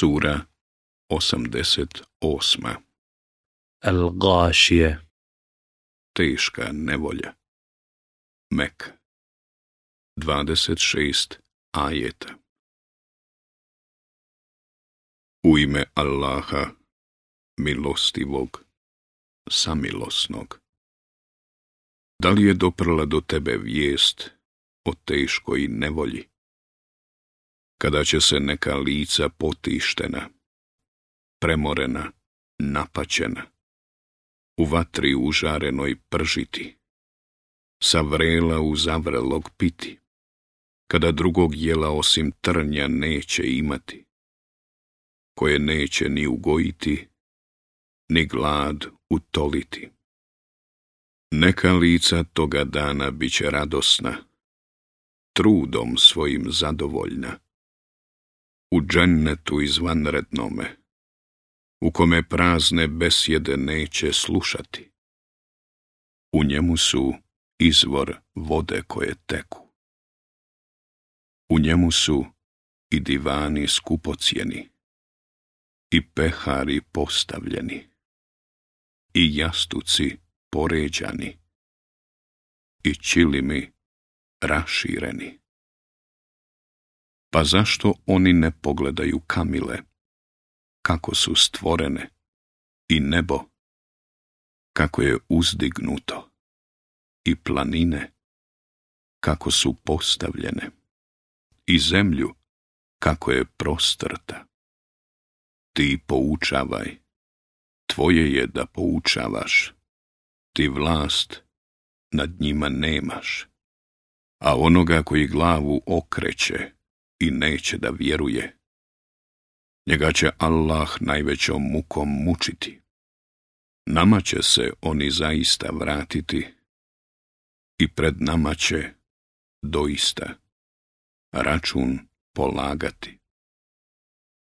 Sura 88. Al-Gašije Teška nevolja Mek 26 ajeta U ime Allaha, milostivog, samilosnog. Da li je doprla do tebe vijest o teškoj nevolji? kada će se neka lica potištena, premorena, napačena, u vatri užarenoj pržiti, sa vrela u zavrelog piti, kada drugog jela osim trnja neće imati, koje neće ni ugojiti, ni glad utoliti. Neka lica toga dana biće radosna, trudom svojim zadovoljna, u džennetu izvanrednome, u kome prazne besjede neće slušati. U njemu su izvor vode koje teku. U njemu su i divani skupocijeni, i pehari postavljeni, i jastuci poređani, i čilimi rašireni. Pa zašto oni ne pogledaju kamile? Kako su stvorene? I nebo? Kako je uzdignuto? I planine? Kako su postavljene? I zemlju? Kako je prostrta? Ti poučavaj. Tvoje je da poučavaš. Ti vlast nad njima nemaš. A onoga koji glavu okreće, i neće da vjeruje. Njega će Allah najvećom mukom mučiti. Nama će se oni zaista vratiti i pred nama će doista račun polagati.